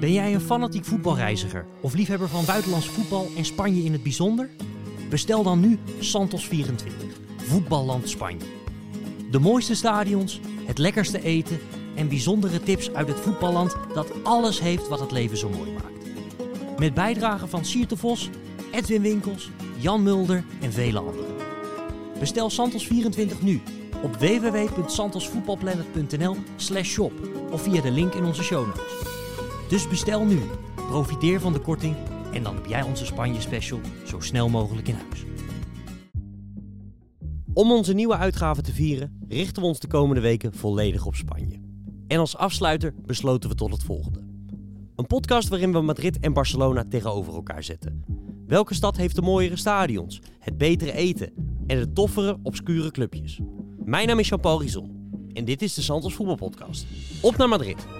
Ben jij een fanatiek voetbalreiziger of liefhebber van buitenlands voetbal en Spanje in het bijzonder? Bestel dan nu Santos 24, Voetballand Spanje. De mooiste stadions, het lekkerste eten en bijzondere tips uit het voetballand dat alles heeft wat het leven zo mooi maakt. Met bijdragen van Sierte Vos, Edwin Winkels, Jan Mulder en vele anderen. Bestel Santos 24 nu op www.santosvoetbalplanet.nl slash shop of via de link in onze show notes. Dus bestel nu, profiteer van de korting en dan heb jij onze Spanje special zo snel mogelijk in huis. Om onze nieuwe uitgave te vieren, richten we ons de komende weken volledig op Spanje. En als afsluiter besloten we tot het volgende. Een podcast waarin we Madrid en Barcelona tegenover elkaar zetten. Welke stad heeft de mooiere stadions, het betere eten en de toffere, obscure clubjes? Mijn naam is Jean-Paul Rizon en dit is de Santos Voetbalpodcast. Op naar Madrid!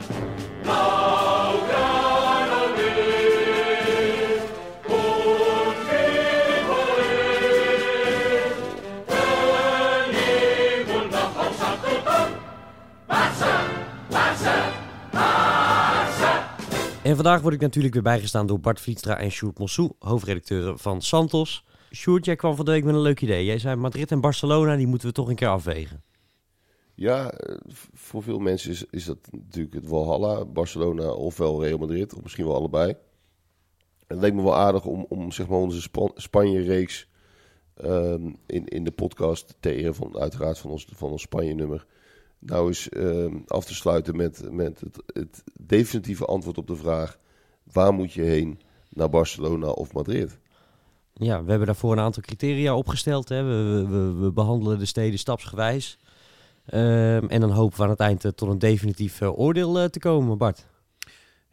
En vandaag word ik natuurlijk weer bijgestaan door Bart Vlietstra en Sjoerd Mossou, hoofdredacteuren van Santos. Sjoerd, jij kwam van de week met een leuk idee. Jij zei Madrid en Barcelona, die moeten we toch een keer afwegen. Ja, eh, voor veel mensen is, dat natuurlijk het Valhalla, Barcelona ofwel Real Madrid, of misschien wel allebei. Het leek me wel aardig om, om zeg maar onze Span- Spanje-reeks ehm, in, in de podcast, ter ere van uiteraard van ons, van ons Spanje-nummer, nou eens ehm, af te sluiten met, met het, het definitieve antwoord op de vraag, waar moet je heen, naar Barcelona of Madrid? Ja, we hebben daarvoor een aantal criteria opgesteld. Hè. We, we, we- behandelen de steden stapsgewijs. Ehm, en dan hopen we aan het eind eh, tot een definitief eh, oordeel eh, te komen, Bart.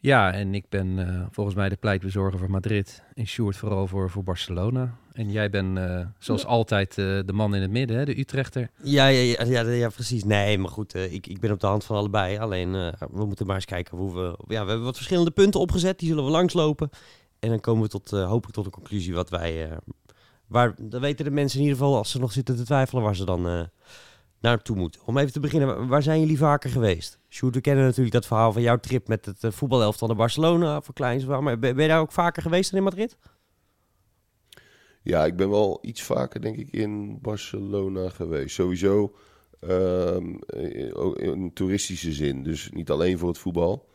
Ja, en ik ben eh, volgens mij de pleitbezorger voor Madrid. En Sjoerd vooral voor, voor Barcelona. En jij bent eh, zoals altijd eh, de man in het midden, hè, de Utrechter. Ja, ja, ja, ja, ja, precies. Nee, maar goed, ik, ik ben op de hand van allebei. Alleen, we moeten maar eens kijken hoe we... Ja, we hebben wat verschillende punten opgezet, die zullen we langslopen. En dan komen we tot, hopelijk tot een conclusie wat wij... waar, dan weten de mensen in ieder geval, als ze nog zitten te twijfelen, waar ze dan naartoe moeten. Om even te beginnen, waar- zijn jullie vaker geweest? Sjoerd, we kennen natuurlijk dat verhaal van jouw trip met het uh, voetbalelftal naar Barcelona voor kleins. Maar ben, je daar ook vaker geweest dan in Madrid? Ja, ik ben wel iets vaker, denk ik, in Barcelona geweest. Sowieso eh, ook in toeristische zin. Dus niet alleen voor het voetbal.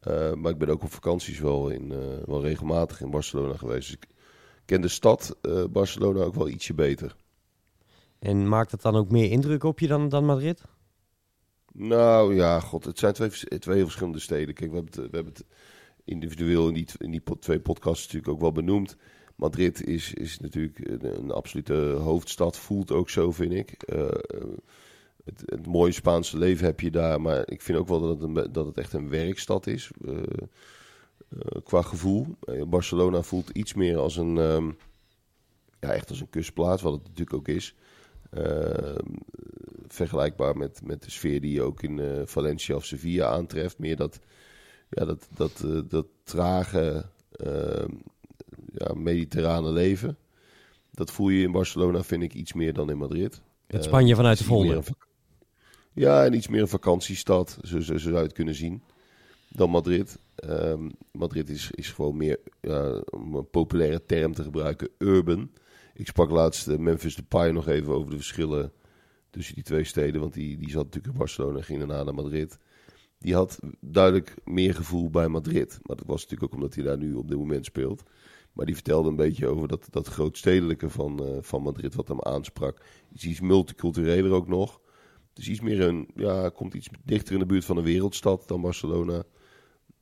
Eh, maar ik ben ook op vakanties wel, in, eh, wel regelmatig in Barcelona geweest. Dus ik ken de stad eh, Barcelona ook wel ietsje beter. En maakt het dan ook meer indruk op je dan, dan Madrid? Nou ja, god, het zijn twee, twee verschillende steden. Kijk, we hebben het, we hebben het individueel in die, in die twee podcasts natuurlijk ook wel benoemd. Madrid is, is natuurlijk een, absolute hoofdstad, voelt ook zo, vind ik. Eh, het, het mooie Spaanse leven heb je daar, maar ik vind ook wel dat het, dat het echt een werkstad is. eh, eh, qua gevoel. Eh, Barcelona voelt iets meer als een, ehm, ja, echt als een kustplaats, wat het natuurlijk ook is. Ehm, vergelijkbaar met, met de sfeer die je ook in eh, Valencia of Sevilla aantreft. Meer dat, ja, dat, dat, eh, dat trage, ehm, ja, mediterrane leven. Dat voel je in Barcelona, vind ik, iets meer dan in Madrid. Het Eh, Spanje vanuit de vak- Ja, en iets meer een vakantiestad, zo, zo, zo zou je het kunnen zien, dan Madrid. Ehm, Madrid is, is gewoon meer, om een populaire term te gebruiken, urban. Ik sprak laatst eh, Memphis Depay nog even over de verschillen tussen die twee steden. Want die, die zat natuurlijk in Barcelona en ging daarna naar Madrid. Die had duidelijk meer gevoel bij Madrid. Maar dat was natuurlijk ook omdat hij daar nu op dit moment speelt. Maar die vertelde een beetje over dat, dat grootstedelijke van, eh, van Madrid wat hem aansprak. Is iets multicultureler ook nog. Dus iets meer een, ja, komt iets dichter in de buurt van een wereldstad dan Barcelona.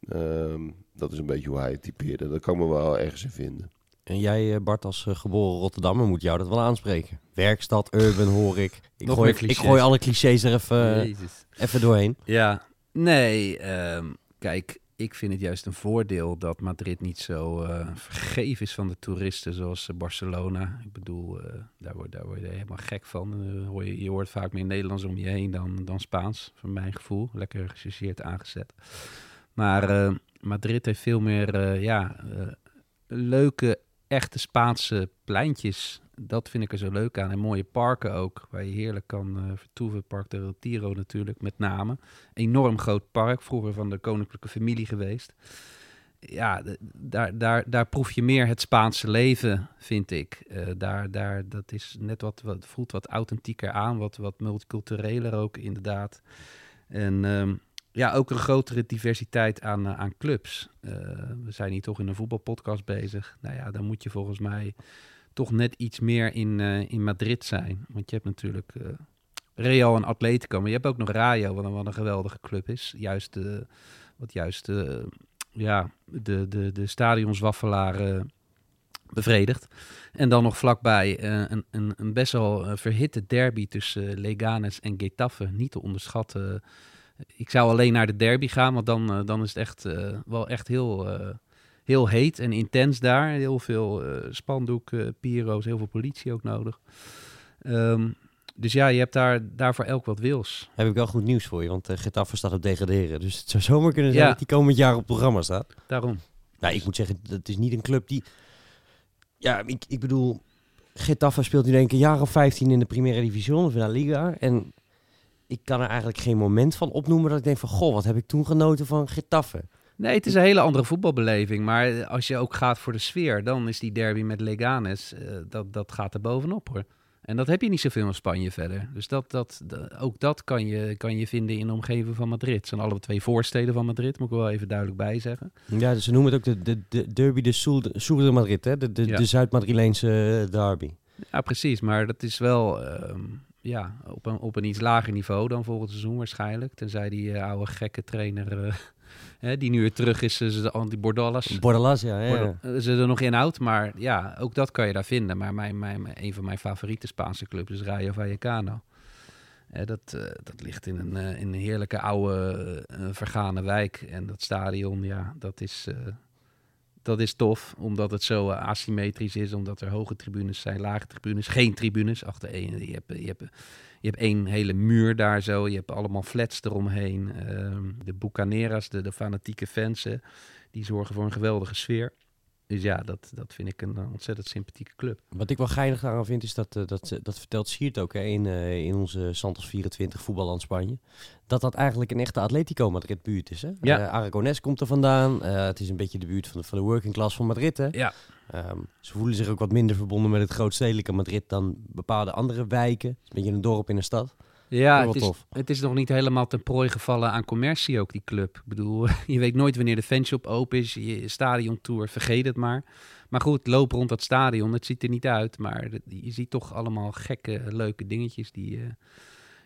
Ehm, dat is een beetje hoe hij het typeerde. Daar kan me wel ergens in vinden. En jij, eh, Bart, als eh, geboren Rotterdammer, moet jou dat wel aanspreken. Werkstad, urban, hoor ik. Ik, gooi, ik gooi alle clichés er even, Jezus. even doorheen. Ja, nee, ehm, kijk, ik vind het juist een voordeel dat Madrid niet zo uh, vergeef is van de toeristen zoals Barcelona. Ik bedoel, daar, word, daar word je helemaal gek van. hoor je, je hoort vaak meer Nederlands om je heen dan, dan Spaans, van mijn gevoel. Lekker gechargeerd aangezet. Maar Madrid heeft veel meer ja, leuke, echte Spaanse pleintjes dat vind ik er zo leuk aan. En mooie parken ook, waar je heerlijk kan uh, vertoeven. Park de Retiro natuurlijk, met name. Enorm groot park, vroeger van de koninklijke familie geweest. Ja, daar, daar, daar proef je meer het Spaanse leven, vind ik. Uh, daar, daar, dat is net wat, wat, voelt wat authentieker aan, wat, wat multicultureler ook inderdaad. En um, ja, ook een grotere diversiteit aan, uh, aan clubs. we zijn hier toch in een voetbalpodcast bezig. Nou ja, dan moet je volgens mij toch net iets meer in, uh, in Madrid zijn. Want je hebt natuurlijk Real en Atletico, maar je hebt ook nog Rayo, wat een, wat een geweldige club is. Juist, de, wat juist uh, ja, de, de, de bevredigd. En dan nog vlakbij een, een, een best wel verhitte derby tussen Leganes en Getafe. Niet te onderschatten. Ik zou alleen naar de derby gaan, want dan, dan is het echt wel echt heel heel heet en intens daar. Heel veel spandoek, pyro's, heel veel politie ook nodig. Um, dus ja, je hebt daar, daarvoor elk wat wils. Heb ik wel goed nieuws voor je, want uh, Getafe staat op degraderen. Dus het zou zomaar kunnen zijn ja. dat die komend jaar op programma staat. Daarom. Nou, ik moet zeggen, het is niet een club die... Ja, ik, ik bedoel, Getafe speelt nu denk ik een jaar of 15 in de Primera Division of in La Liga. En ik kan er eigenlijk geen moment van opnoemen dat ik denk van... Goh, wat heb ik toen genoten van Getafe. Nee, het is een hele andere voetbalbeleving. Maar als je ook gaat voor de sfeer, dan is die derby met Leganes, uh, dat, dat gaat er bovenop hoor. En dat heb je niet zoveel in Spanje verder. Dus dat, dat, ook dat kan je, kan je vinden in de omgeving van Madrid. Het zijn alle twee voorsteden van Madrid, moet ik wel even duidelijk bij zeggen. Ja, dus ze noemen het ook de, de, de derby de Sur de Madrid, hè? de, de, ja. de Zuid-Madrileense eh, derby. Ja, precies. Maar dat is wel um, ja, op, een, op een iets lager niveau dan volgend seizoen waarschijnlijk. Tenzij die uh, oude gekke trainer... Uh, Hè, die nu weer terug is, is de anti Bordalas. Bordalas, ja. ja, ja. Eh, ze er nog in oud, maar ja, ook dat kan je daar vinden. Maar mijn, mijn, een van mijn favoriete Spaanse clubs is Rayo Vallecano. Dat, uh, dat ligt in een, in een heerlijke oude vergane wijk. En dat stadion, ja, dat is, dat is tof. Omdat het zo asymmetrisch is. Omdat er hoge tribunes zijn, lage tribunes, geen tribunes. Achter één, je hebt, je hebt je hebt één hele muur daar zo. Je hebt allemaal flats eromheen. Uh, de Bucaneras, de, de fanatieke fans, die zorgen voor een geweldige sfeer. Dus ja, dat, dat vind ik een ontzettend sympathieke club. Wat ik wel geinig aan vind, is dat, uh, dat, dat vertelt Siert ook hè, in, in onze Santos 24 voetballand Spanje. Dat dat eigenlijk een echte Atletico Madrid buurt is. Hè? Ja. Uh, Aragonés komt er vandaan. het is een beetje de buurt van de, van de working class van Madrid. Hè? Ja. Um, ze voelen zich ook wat minder verbonden met het grootstedelijke Madrid dan bepaalde andere wijken. Het is een beetje een dorp in een stad. Ja, het is, het is nog niet helemaal ten prooi gevallen aan commercie ook, die club. Ik bedoel, je weet nooit wanneer de fanshop open is, je stadiontour, vergeet het maar. Maar goed, loop rond dat stadion, het ziet er niet uit, maar je ziet toch allemaal gekke, leuke dingetjes die... Uh,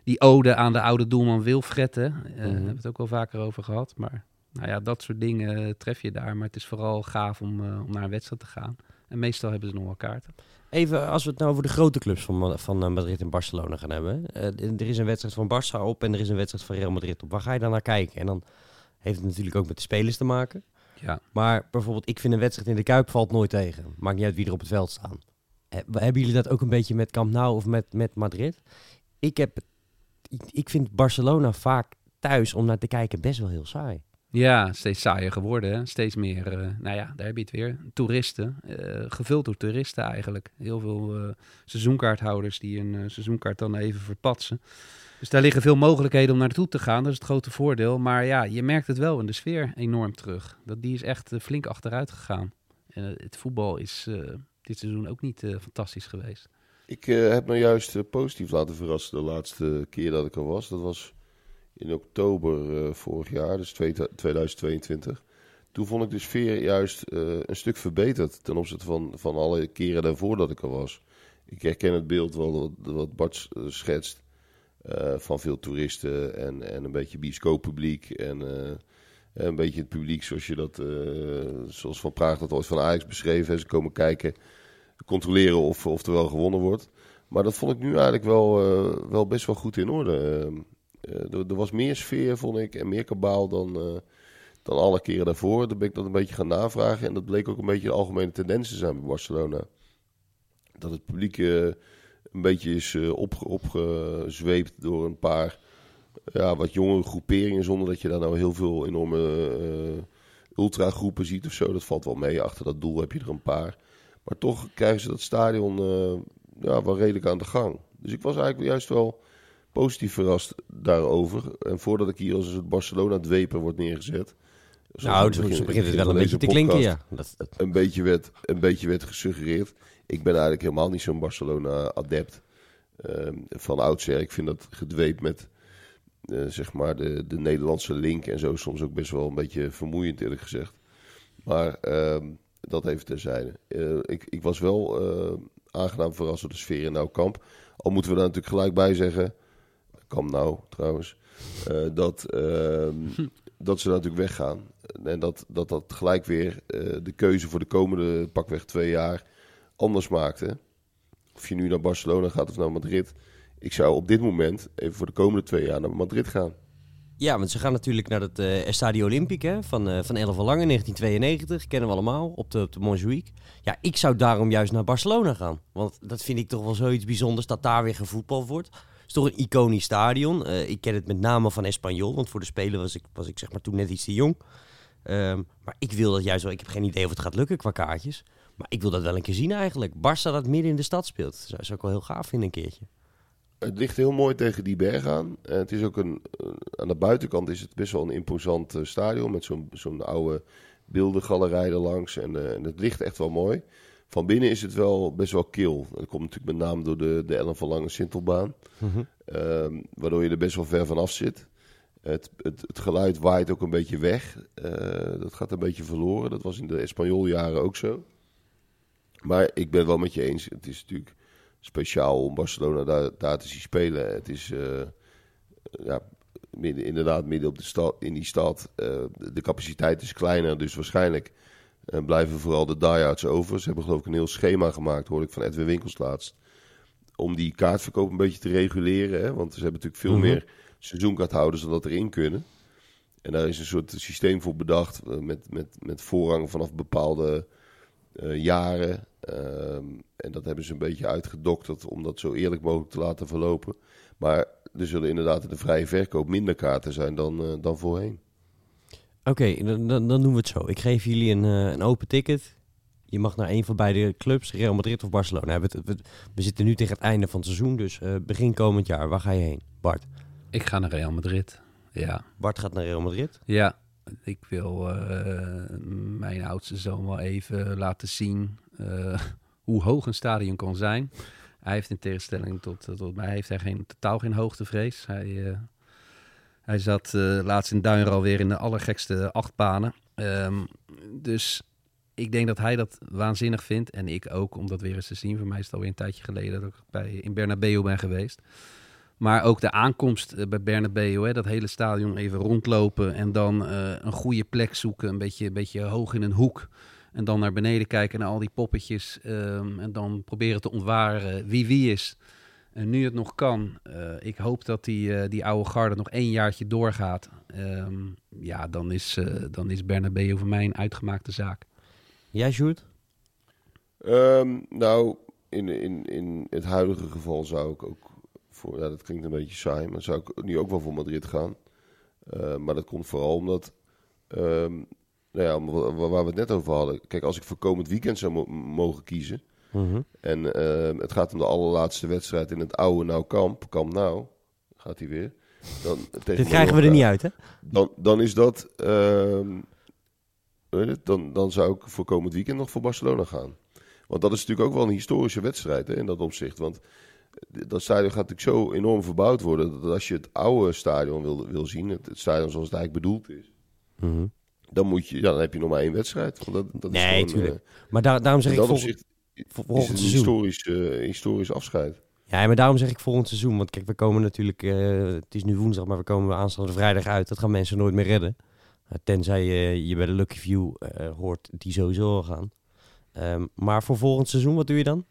die ode aan de oude doelman Wilfretten, uh, mm -hmm. hebben we het ook wel vaker over gehad. Maar nou ja, dat soort dingen tref je daar. Maar het is vooral gaaf om, uh, om naar een wedstrijd te gaan. En meestal hebben ze nog wel kaarten. Even als we het nou over de grote clubs van, van eh, Madrid en Barcelona gaan hebben. Uh, er is een wedstrijd van Barça op en er is een wedstrijd van Real Madrid op. Waar ga je dan naar kijken? En dan heeft het natuurlijk ook met de spelers te maken. Ja. Maar bijvoorbeeld, ik vind een wedstrijd in de Kuip valt nooit tegen. Maakt niet uit wie er op het veld staan. Hebben jullie dat ook een beetje met Camp Nou of met, met Madrid? Ik, heb, ik vind Barcelona vaak thuis om naar te kijken best wel heel saai. Ja, steeds saaier geworden. Steeds meer, uh, nou ja, daar heb je het weer. Toeristen, uh, gevuld door toeristen eigenlijk. Heel veel uh, seizoenkaarthouders die een seizoenkaart dan even verpatsen. Dus daar liggen veel mogelijkheden om naartoe te gaan. Dat is het grote voordeel. Maar ja, je merkt het wel in de sfeer enorm terug. Dat die is echt flink achteruit gegaan. Het voetbal is dit seizoen ook niet fantastisch geweest. Ik heb me juist positief laten verrassen de laatste keer dat ik er was. Dat was in oktober uh, vorig jaar, dus 2022. Toen vond ik de sfeer juist uh, een stuk verbeterd ten opzichte van, van alle keren daarvoor dat ik er was. Ik herken het beeld wel wat, Bart uh, schetst. van veel toeristen en, en een beetje bioscooppubliek. En een beetje het publiek zoals je dat, zoals Van Praag dat ooit van Ajax beschreven. Ze komen kijken, controleren of, of er wel gewonnen wordt. Maar dat vond ik nu eigenlijk wel, wel best wel goed in orde. Eh, er, er, was meer sfeer, vond ik, en meer kabaal dan, eh, dan alle keren daarvoor. Dan ben ik dat een beetje gaan navragen. En dat bleek ook een beetje de algemene tendens te zijn bij Barcelona. Dat het publiek eh, een beetje is opge opgezweept door een paar ja, wat jongere groeperingen. Zonder dat je daar nou heel veel enorme uh, ultragroepen ziet of zo. Dat valt wel mee. Achter dat doel heb je er een paar. Maar toch krijgen ze dat stadion ja, wel redelijk aan de gang. Dus ik was eigenlijk juist wel positief verrast daarover. En voordat ik hier als het Barcelona-dweper wordt neergezet. Nou, zo begint, begint het wel een beetje te klinken, ja. Dat, dat... Een, beetje werd, een beetje werd gesuggereerd. Ik ben eigenlijk helemaal niet zo'n Barcelona-adept. Uh, van oudsher. Ik vind dat gedweep met uh, zeg maar de, de Nederlandse link en zo soms ook best wel een beetje vermoeiend, eerlijk gezegd. Maar uh, dat even terzijde. Uh, ik, ik was wel eh, aangenaam verrast door de sfeer in Nou Kamp. Al moeten we daar natuurlijk gelijk bij zeggen Kam nou trouwens, uh, dat, uh, dat ze natuurlijk weggaan. En dat dat, dat gelijk weer uh, de keuze voor de komende pakweg twee jaar anders maakte. Of je nu naar Barcelona gaat of naar Madrid. Ik zou op dit moment even voor de komende twee jaar naar Madrid gaan. Ja, want ze gaan natuurlijk naar het uh, Estadio Olympique hè, van, uh, van van Lange, 1992. Kennen we allemaal, op de, op de Montjuïc. Ja, ik zou daarom juist naar Barcelona gaan. Want dat vind ik toch wel zoiets bijzonders, dat daar weer gevoetbald wordt toch een iconisch stadion. Uh, ik ken het met name van Espanyol, want voor de Spelen was ik, was ik zeg maar toen net iets te jong. Um, maar ik wil dat juist wel. Ik heb geen idee of het gaat lukken qua kaartjes. Maar ik wil dat wel een keer zien eigenlijk. Barça dat midden in de stad speelt. Dat zou, zou ik wel heel gaaf vinden een keertje. Het ligt heel mooi tegen die berg aan. Het is ook een, aan de buitenkant is het best wel een imposant uh, stadion. Met zo'n zo'n oude beeldengalerij erlangs. En, en het ligt echt wel mooi. Van binnen is het wel best wel kil. Dat komt natuurlijk met name door de, de Ellen van Lange Sintelbaan. Mm -hmm. um, waardoor je er best wel ver vanaf zit. Het, het, het geluid waait ook een beetje weg. Uh, dat gaat een beetje verloren. Dat was in de Espanjoljaren ook zo. Maar ik ben wel met je eens. Het is natuurlijk speciaal om Barcelona daar, daar te zien spelen. Het is uh, ja, midden, inderdaad midden op de stad, in die stad. Uh, de capaciteit is kleiner, dus waarschijnlijk en blijven vooral de diehards over. Ze hebben geloof ik een heel schema gemaakt, hoor ik van Edwin Winkels laatst. Om die kaartverkoop een beetje te reguleren. Hè? Want ze hebben natuurlijk veel mm -hmm. meer seizoenkaarthouders dan dat erin kunnen. En daar is een soort systeem voor bedacht. Uh, met, met, met voorrang vanaf bepaalde uh, jaren. Um, en dat hebben ze een beetje uitgedokterd om dat zo eerlijk mogelijk te laten verlopen. Maar er zullen inderdaad in de vrije verkoop minder kaarten zijn dan, uh, dan voorheen. Oké, okay, dan, dan, dan, doen we het zo. Ik geef jullie een, uh, een open ticket. Je mag naar een van beide clubs, Real Madrid of Barcelona. We, we, we zitten nu tegen het einde van het seizoen, dus uh, begin komend jaar. Waar ga je heen, Bart? Ik ga naar Real Madrid, ja. Bart gaat naar Real Madrid? Ja, ik wil uh, mijn oudste zoon wel even laten zien hoe hoog een stadion kan zijn. Hij heeft in tegenstelling tot, tot mij heeft hij geen, totaal geen hoogtevrees. Hij hij zat uh, laatst in Duinral weer in de allergekste achtbanen. Um, dus ik denk dat hij dat waanzinnig vindt. En ik ook, om dat weer eens te zien. Voor mij is het alweer een tijdje geleden dat ik bij, in Bernabeu ben geweest. Maar ook de aankomst uh, bij Bernabeu, hè, dat hele stadion even rondlopen... en dan uh, een goede plek zoeken, een beetje, een beetje hoog in een hoek... En dan naar beneden kijken naar al die poppetjes. Um, en dan proberen te ontwaren wie wie is. En nu het nog kan, uh, ik hoop dat die, uh, die oude garde nog één jaartje doorgaat. Um, ja, dan is, uh, dan is Bernabeu voor mij een uitgemaakte zaak. Jij, Sjoerd? Um, nou, in, in, in het huidige geval zou ik ook voor, ja, dat klinkt een beetje saai, maar zou ik nu ook wel voor Madrid gaan. maar dat komt vooral omdat, um, nou ja, waar we het net over hadden. Kijk, als ik voor komend weekend zou mo mogen kiezen. Mm -hmm. En uh, het gaat om de allerlaatste wedstrijd in het oude Nou Kamp. Kamp Nou, gaat hij weer. Dan, Dit krijgen we er niet uit, hè? Dan, dan is dat... Weet het, dan, dan zou ik voor komend weekend nog voor Barcelona gaan. Want dat is natuurlijk ook wel een historische wedstrijd hè, in dat opzicht. Want dat stadion gaat natuurlijk zo enorm verbouwd worden... dat als je het oude stadion wil, wil zien, het, het stadion zoals het eigenlijk bedoeld is... Mm -hmm. Dan, moet je, ja, dan heb je nog maar één wedstrijd. Want dat, dat nee, is gewoon, tuurlijk. Uh, maar daar, daarom zeg ik... Volgens, opzicht, is een historisch, uh, historisch afscheid. Ja, maar daarom zeg ik volgend seizoen. Want kijk, we komen natuurlijk... Uh, het is nu woensdag, maar we komen aanstaande vrijdag uit. Dat gaan mensen nooit meer redden. Uh, tenzij je, je bij de Lucky View hoort die sowieso al gaan. Um, maar voor volgend seizoen, wat doe je dan?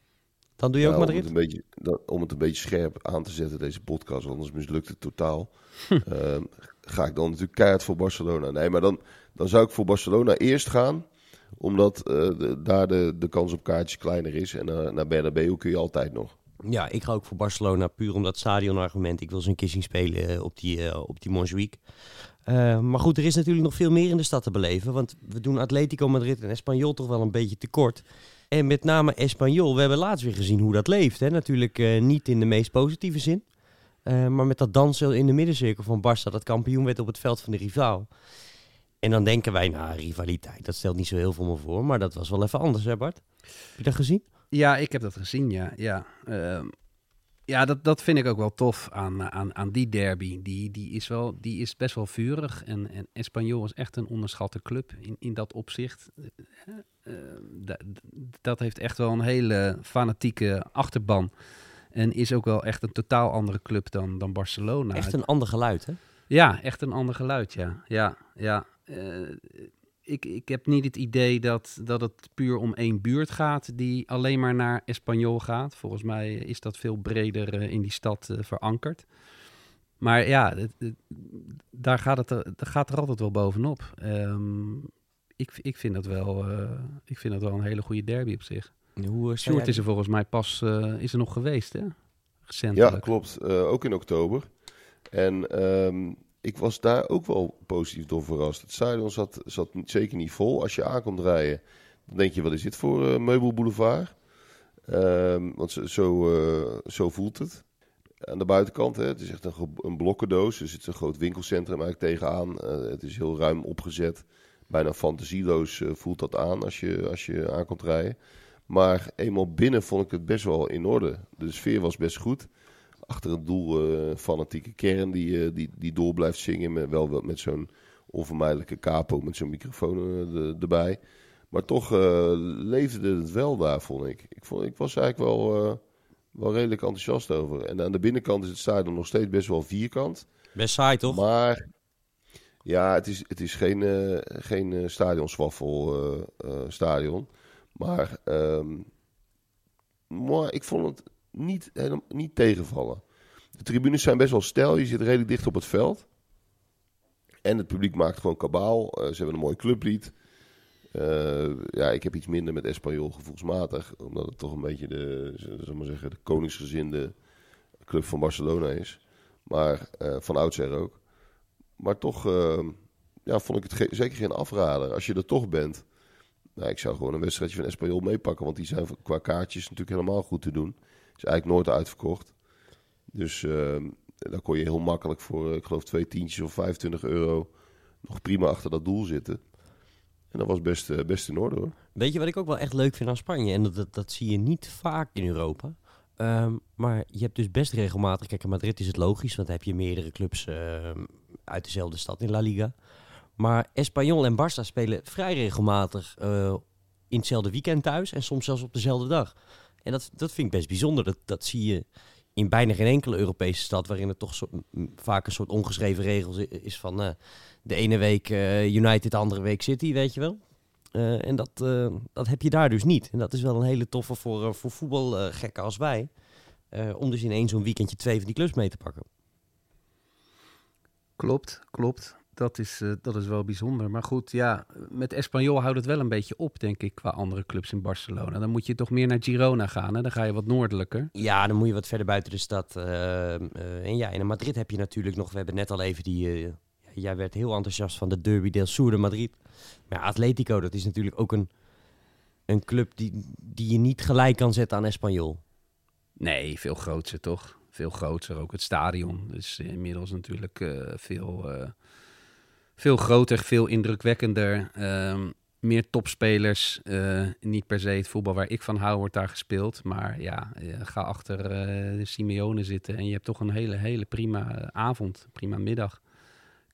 Dan doe je ja, ook Madrid? Om het, een beetje, dan, om het een beetje scherp aan te zetten, deze podcast. Anders mislukt het totaal. uh, ga ik dan natuurlijk keihard voor Barcelona. Nee, maar dan, dan zou ik voor Barcelona eerst gaan. Omdat eh, daar de, de kans op kaartjes kleiner is. En eh, naar Bernabeu kun je altijd nog. Ja, ik ga ook voor Barcelona puur om dat stadionargument. Ik wil keer zien spelen eh, op die, eh, op die Montjuïc. Maar goed, er is natuurlijk nog veel meer in de stad te beleven. Want we doen Atletico Madrid en Espanyol toch wel een beetje tekort. En met name Espanyol, we hebben laatst weer gezien hoe dat leeft. Hè? Natuurlijk niet in de meest positieve zin. Maar met dat dansen in de middencirkel van Barça, dat kampioen werd op het veld van de rivaal. En dan denken wij, nou, rivaliteit, dat stelt niet zo heel veel me voor. Maar dat was wel even anders, hè Bart? Heb je dat gezien? Ja, ik heb dat gezien, ja. Ja, Ehm, ja dat, dat vind ik ook wel tof aan, aan, aan die derby. Die, die, is wel, die is best wel vurig. En, en Espanyol is echt een onderschatte club in, in dat opzicht. Da- dat heeft echt wel een hele fanatieke achterban. En is ook wel echt een totaal andere club dan, dan Barcelona. Echt een ander geluid, hè? Ja, echt een ander geluid, ja. Ja, ja. Eh, ik, ik heb niet het idee dat, dat het puur om één buurt gaat die alleen maar naar Espanyol gaat. Volgens mij is dat veel breder eh, in die stad eh, verankerd. Maar ja, het- het- daar gaat het er, gaat er altijd wel bovenop. Ehm, ik, ik, vind dat wel, eh, ik vind dat wel een hele goede derby op zich. Hoe, sta Sjoerd jij- is er volgens mij pas is er nog geweest, hè? Ja, Recentelijk. klopt. Eh, ook in oktober. En ehm, ik was daar ook wel positief door verrast. Het stadion zat, zat zeker niet vol. Als je aankomt rijden, dan denk je, wat is dit voor eh meubelboulevard? Ehm, want zo, zo, eh, zo voelt het. Aan de buitenkant, hè, het is echt een, een blokkendoos. Er zit een groot winkelcentrum eigenlijk tegenaan. Eh, het is heel ruim opgezet. Bijna fantasieloos voelt dat aan als je, als je aankomt rijden. Maar eenmaal binnen vond ik het best wel in orde. De sfeer was best goed. Achter het doel eh fanatieke kern die, eh, die, die door blijft zingen. Met, wel met zo'n onvermijdelijke capo met zo'n microfoon eh, de- erbij. Maar toch leefde het wel daar, vond ik. Ik, vond, ik was eigenlijk wel, wel redelijk enthousiast over. En aan de binnenkant is het stadion nog steeds best wel vierkant. Best saai, toch? Maar ja, het is, het is geen, geen stadionswaffel stadion. Maar, ehm, maar ik vond het niet, niet tegenvallen. De tribunes zijn best wel stijl. Je zit redelijk dicht op het veld. En het publiek maakt gewoon kabaal. Eh, ze hebben een mooi clublied. Eh, ja, ik heb iets minder met Espanyol gevoelsmatig. Omdat het toch een beetje de, we maar zeggen, de koningsgezinde club van Barcelona is. Maar eh, van oudsher ook. Maar toch eh, ja, vond ik het zeker geen afrader. Als je er toch bent. Nou, ik zou gewoon een wedstrijdje van Espanyol meepakken. Want die zijn qua kaartjes natuurlijk helemaal goed te doen. Is eigenlijk nooit uitverkocht. Dus eh, daar kon je heel makkelijk voor, eh, ik geloof, twee tientjes of 25 euro. nog prima achter dat doel zitten. En dat was best, eh, best in orde hoor. Weet je wat ik ook wel echt leuk vind aan Spanje? En dat, dat, dat zie je niet vaak in Europa. Ehm, maar je hebt dus best regelmatig... Kijk, in Madrid is het logisch, want dan heb je meerdere clubs ehm, uit dezelfde stad in La Liga. Maar Espanyol en Barça spelen vrij regelmatig eh, in hetzelfde weekend thuis. En soms zelfs op dezelfde dag. En dat, dat vind ik best bijzonder. Dat, dat zie je in bijna geen enkele Europese stad... waarin er toch zo, vaak een soort ongeschreven regels is van... eh, de ene week eh, United, de andere week City, weet je wel. Eh, en dat, dat heb je daar dus niet. En dat is wel een hele toffe voor, voor voetbalgekken als wij. om dus in één zo'n weekendje twee van die clubs mee te pakken. Klopt, klopt. Dat is, eh, dat is wel bijzonder. Maar goed, ja, met Espanyol houdt het wel een beetje op, denk ik, qua andere clubs in Barcelona. Dan moet je toch meer naar Girona gaan, hè? Dan ga je wat noordelijker. Ja, dan moet je wat verder buiten de stad. eh, eh, en ja, in Madrid heb je natuurlijk nog... We hebben net al even die... jij werd heel enthousiast van de Derby del Sur de Madrid. Maar ja, Atletico, dat is natuurlijk ook een, een club die, die je niet gelijk kan zetten aan Espanyol. Nee, veel groter toch? Veel groter, ook het stadion. Dus inmiddels natuurlijk veel, veel groter, veel indrukwekkender. Ehm, meer topspelers. eh, niet per se het voetbal waar ik van hou wordt daar gespeeld. Maar ja, eh, ga achter de Simeone zitten en je hebt toch een hele, hele prima avond, prima middag.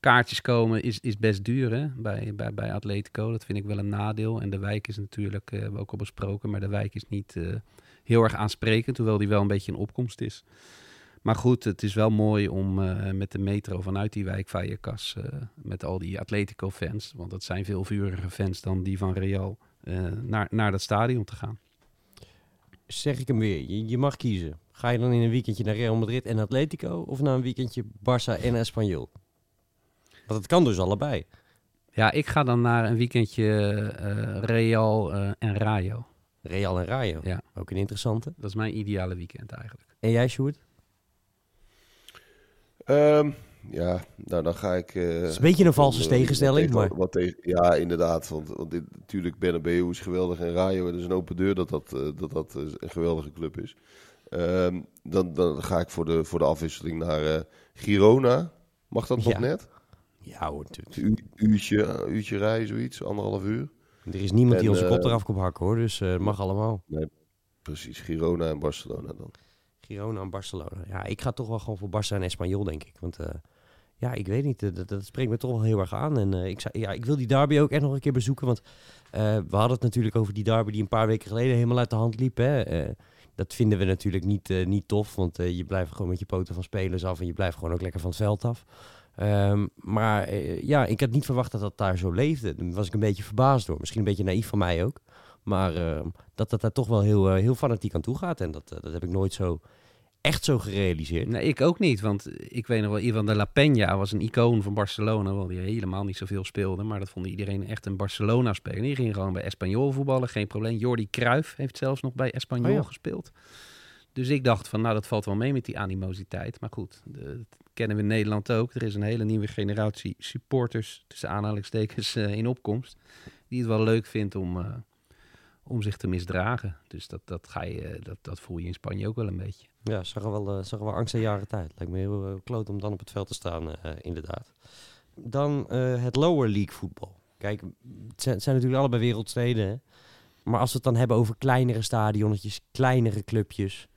Kaartjes komen is, is best duur hè? Bij, bij, bij Atletico. Dat vind ik wel een nadeel. En de wijk is natuurlijk, hebben we ook al besproken, maar de wijk is niet heel erg aansprekend, hoewel die wel een beetje in opkomst is. Maar goed, het is wel mooi om eh, met de metro vanuit die wijk Vallecas, eh met al die Atletico-fans, want dat zijn veel vurige fans dan die van Real, eh, naar, naar dat stadion te gaan. Zeg ik hem weer, je, je mag kiezen. Ga je dan in een weekendje naar Real Madrid en Atletico... of naar een weekendje Barça en Espanyol? Want het kan dus allebei. Ja, ik ga dan naar een weekendje Real en Rayo. Real en Rayo. Ja. Ook een interessante. Dat is mijn ideale weekend eigenlijk. En jij, Sjoerd? Ehm, ja, nou dan ga ik... eh, Het is een beetje een valse wat- tegenstelling, wat- maar... Wat tegen, ja, inderdaad. Want, want dit, natuurlijk, Bernabeu is geweldig en Rayo, is een open deur dat dat, eh, dat, dat eh, een geweldige club is. Ehm, dan, dan ga ik voor de, voor de afwisseling naar eh, Girona. Mag dat nog net? Ja hoor, natuurlijk. Een uurtje, uurtje rijden, zoiets, anderhalf uur. Er is niemand die onze kop eh, eraf komt hakken hoor, dus eh, het mag allemaal. Precies, Girona en Barcelona dan. Girona en Barcelona. Ja, ik ga toch wel gewoon voor Barça en Espanyol, denk ik. Want eh, ja, ik weet niet, dat, dat spreekt me toch wel heel erg aan. En eh, ik, ja, ik wil die derby ook echt nog een keer bezoeken. Want eh, we hadden het natuurlijk over die derby die een paar weken geleden helemaal uit de hand liep. Hè. Dat vinden we natuurlijk niet, niet tof, want je blijft gewoon met je poten van spelers af en je blijft gewoon ook lekker van het veld af. Ehm, maar ja, ik had niet verwacht dat dat daar zo leefde. Daar was ik een beetje verbaasd door. Misschien een beetje naïef van mij ook. Maar ehm, dat dat daar toch wel heel, eh, heel fanatiek aan toe gaat. En dat, eh, dat heb ik nooit zo echt zo gerealiseerd. Nee, ik ook niet. Want ik weet nog wel, Ivan de La Peña was een icoon van Barcelona. Wel die helemaal niet zoveel speelde. Maar dat vond iedereen echt een Barcelona-speler. Die ging gewoon bij Espanyol voetballen, geen probleem. Jordi Cruijff heeft zelfs nog bij Espanyol Oh ja. gespeeld. Dus ik dacht van, nou dat valt wel mee met die animositeit. Maar goed, de- dat kennen we in Nederland ook. Er is een hele nieuwe generatie supporters, tussen aanhalingstekens, eh, in opkomst. Die het wel leuk vindt om, om zich te misdragen. Dus dat, dat, ga je, eh, dat, dat voel je in Spanje ook wel een beetje. Ja, zag er wel, eh, zag er wel angst en jaren tijd. Lijkt me heel eh, kloot om dan op het veld te staan, eh, inderdaad. Dan eh, het lower league voetbal. Kijk, het zijn, het zijn natuurlijk allebei wereldsteden. Hè? Maar als we het dan hebben over kleinere stadionnetjes, kleinere clubjes.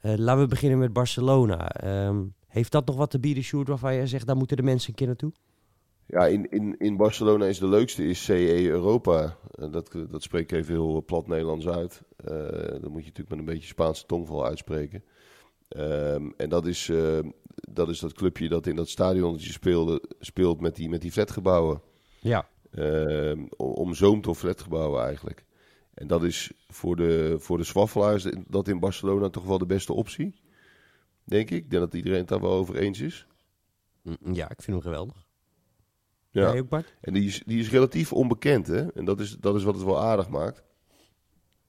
eh, laten we beginnen met Barcelona. Ehm, heeft dat nog wat te bieden, Sjoerd, waarvan je zegt, daar moeten de mensen een keer naartoe? Ja, in, in, in Barcelona is de leukste is CE Europa. Eh, dat, dat spreek ik even heel plat Nederlands uit. Eh dat moet je natuurlijk met een beetje Spaanse tongval uitspreken. Ehm, en dat is, eh, dat is dat clubje dat in dat stadionnetje speelde, speelt met die, met die flatgebouwen. Ja. Ehm, om- omzoomd door flatgebouwen eigenlijk. En dat is voor de, voor de zwaffelaars dat in Barcelona toch wel de beste optie. Denk ik. Ik denk dat iedereen het daar wel over eens is. Mm, Ja, ik vind hem geweldig. Ja. Jij ook, Bart? En die is, die is relatief onbekend, hè? En dat is, dat is wat het wel aardig maakt.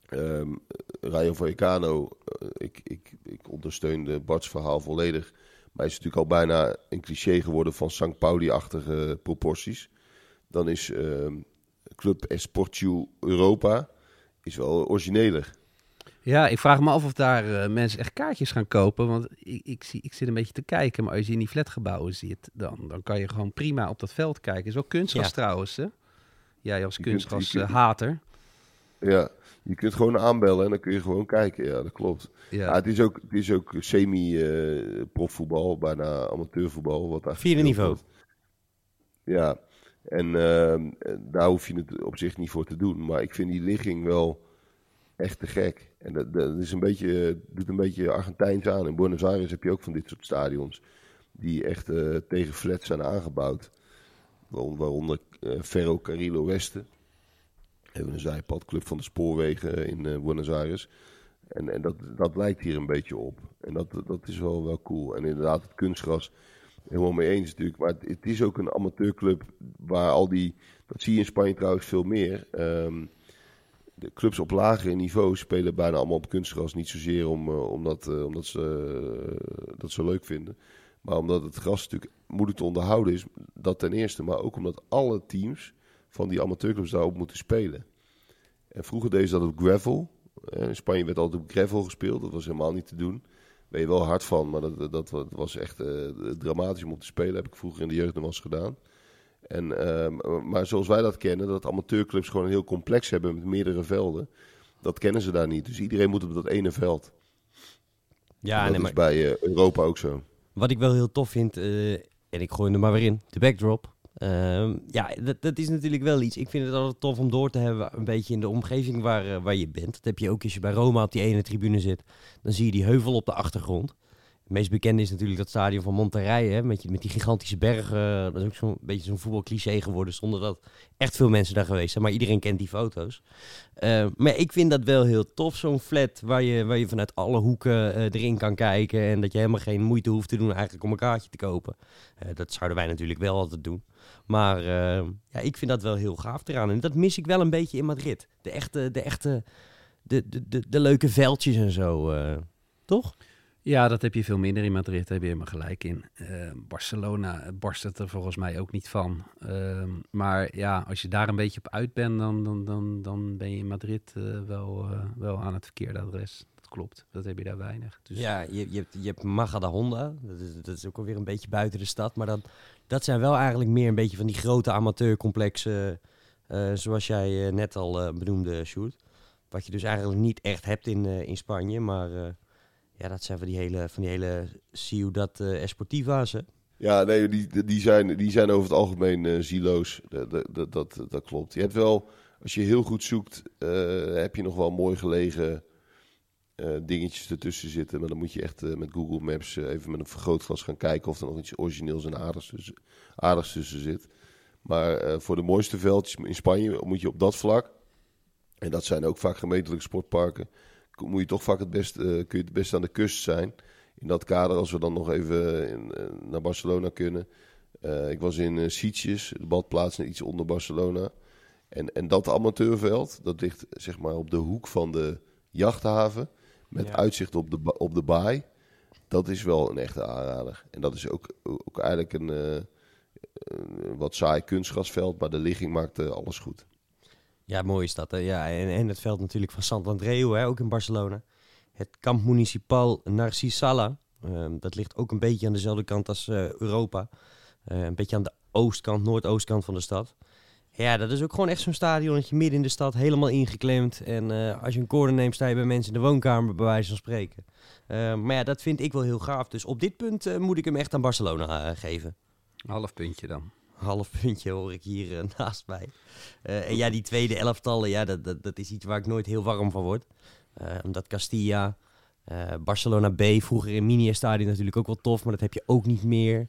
Ehm Rayo Vallecano, eh, ik, ik, ik ondersteunde Bart's verhaal volledig. Maar is natuurlijk al bijna een cliché geworden van St. Pauli-achtige proporties. Dan is ehm, Club Esportiu Europa is wel origineler. Ja, ik vraag me af of daar eh, mensen echt kaartjes gaan kopen. Want ik, ik, zie, ik zit een beetje te kijken. Maar als je in die flatgebouwen zit, dan, dan kan je gewoon prima op dat veld kijken. Is wel kunstgras Ja. trouwens, hè? Jij als je kunt- kunstgras-hater. Ja, je kunt gewoon aanbellen en dan kun je gewoon kijken. Ja, dat klopt. Ja. Ja. het, is ook, het is ook semi-profvoetbal, bijna amateurvoetbal. Wat daar Vierde niveau. wordt. Ja, en ehm, daar hoef je het op zich niet voor te doen. Maar ik vind die ligging wel echt te gek. En dat, dat is een beetje, doet een beetje Argentijns aan. In Buenos Aires heb je ook van dit soort stadions. Die echt eh, tegen flats zijn aangebouwd. Waaronder, eh, Ferro Carril Westen. Een zijpadclub van de spoorwegen in eh, Buenos Aires. En, en dat, dat lijkt hier een beetje op. En dat, dat is wel, wel cool. En inderdaad, het kunstgras, helemaal mee eens natuurlijk. Maar het, het is ook een amateurclub waar al die... Dat zie je in Spanje trouwens veel meer. Ehm, de clubs op lagere niveau spelen bijna allemaal op kunstgras. Niet zozeer om, eh, omdat, eh, omdat ze eh, dat zo leuk vinden. Maar omdat het gras natuurlijk moeilijk te onderhouden is. Dat ten eerste. Maar ook omdat alle teams van die amateurclubs daarop moeten spelen. En vroeger deden ze dat op gravel. In Spanje werd altijd op gravel gespeeld. Dat was helemaal niet te doen. Ben je wel hard van, maar dat, dat, was echt dramatisch om te spelen. Heb ik vroeger in de jeugd nog eens gedaan. En, ehm, maar zoals wij dat kennen, dat amateurclubs gewoon een heel complex hebben met meerdere velden. Dat kennen ze daar niet. Dus iedereen moet op dat ene veld. Ja, dat nee, is maar bij eh, Europa ook zo. Wat ik wel heel tof vind, eh, en ik gooi er maar weer in, de backdrop. Ehm, ja, dat, dat is natuurlijk wel iets. Ik vind het altijd tof om door te hebben, een beetje in de omgeving waar, eh, waar je bent. Dat heb je ook als je bij Roma op die ene tribune zit. Dan zie je die heuvel op de achtergrond. Het meest bekende is natuurlijk dat stadion van Monterrey, hè, met, met die gigantische bergen. Dat is ook zo'n beetje zo'n voetbalcliché geworden, zonder dat echt veel mensen daar geweest zijn. Maar iedereen kent die foto's. Eh, maar ik vind dat wel heel tof, zo'n flat waar je, waar je vanuit alle hoeken eh, erin kan kijken. En dat je helemaal geen moeite hoeft te doen eigenlijk om een kaartje te kopen. Eh, dat zouden wij natuurlijk wel altijd doen. Maar eh, ja, ik vind dat wel heel gaaf eraan. En dat mis ik wel een beetje in Madrid. De echte, de echte, de, de, de, de leuke veldjes en zo. eh, toch? Ja, dat heb je veel minder in Madrid, daar heb je helemaal gelijk in. Eh, Barcelona barst het er volgens mij ook niet van. Ehm, maar ja, als je daar een beetje op uit bent, dan, dan, dan, dan ben je in Madrid eh, wel, eh, wel aan het verkeerde adres. Dat klopt, dat heb je daar weinig. Dus Ja, je, je, hebt, je hebt Majadahonda. Dat is, dat is ook alweer een beetje buiten de stad. Maar dat, dat zijn wel eigenlijk meer een beetje van die grote amateurcomplexen. zoals jij net al benoemde, Sjoerd. Wat je dus eigenlijk niet echt hebt in, in Spanje. Maar ja, dat zijn van die hele, van die hele Ciudad eh, Esportiva's. hè. Ja, nee, die, die, zijn, die zijn over het algemeen eh zieloos. Dat, dat, dat, dat, klopt. Je hebt wel, als je heel goed zoekt, eh, heb je nog wel mooi gelegen dingetjes ertussen zitten. Maar dan moet je echt met Google Maps even met een vergrootglas gaan kijken of er nog iets origineels en aardigs tussen, aardigs tussen zit. Maar voor de mooiste veldjes in Spanje moet je op dat vlak, en dat zijn ook vaak gemeentelijke sportparken, moet je toch vaak het best, eh, kun je het best aan de kust zijn in dat kader, als we dan nog even in, eh, naar Barcelona kunnen. Eh, ik was in Sitges, de badplaats iets onder Barcelona. En, en dat amateurveld, dat ligt zeg maar op de hoek van de jachthaven. Met Ja. uitzicht op de, op de baai. Dat is wel een echte aanrader. En dat is ook, ook eigenlijk een, eh, een wat saai kunstgrasveld. Maar de ligging maakt eh, alles goed. Ja, mooi is dat. Hè? Ja, en, en het veld natuurlijk van Sant Andreu, hè, ook in Barcelona. Het kamp municipal Narcís Sala. Ehm, dat ligt ook een beetje aan dezelfde kant als eh, Europa. Eh, een beetje aan de oostkant, noordoostkant van de stad. Ja, dat is ook gewoon echt zo'n stadionnetje midden in de stad, helemaal ingeklemd. En eh, als je een corner neemt, sta je bij mensen in de woonkamer, bij wijze van spreken. Eh, maar ja, dat vind ik wel heel gaaf. Dus op dit punt moet ik hem echt aan Barcelona geven. half puntje dan. Half puntje hoor ik hier eh, naast mij. Eh, en ja, die tweede elftallen, ja, dat, dat, dat is iets waar ik nooit heel warm van word. Eh, omdat Castilla, Barcelona B, vroeger in Mini-stadion natuurlijk ook wel tof, maar dat heb je ook niet meer.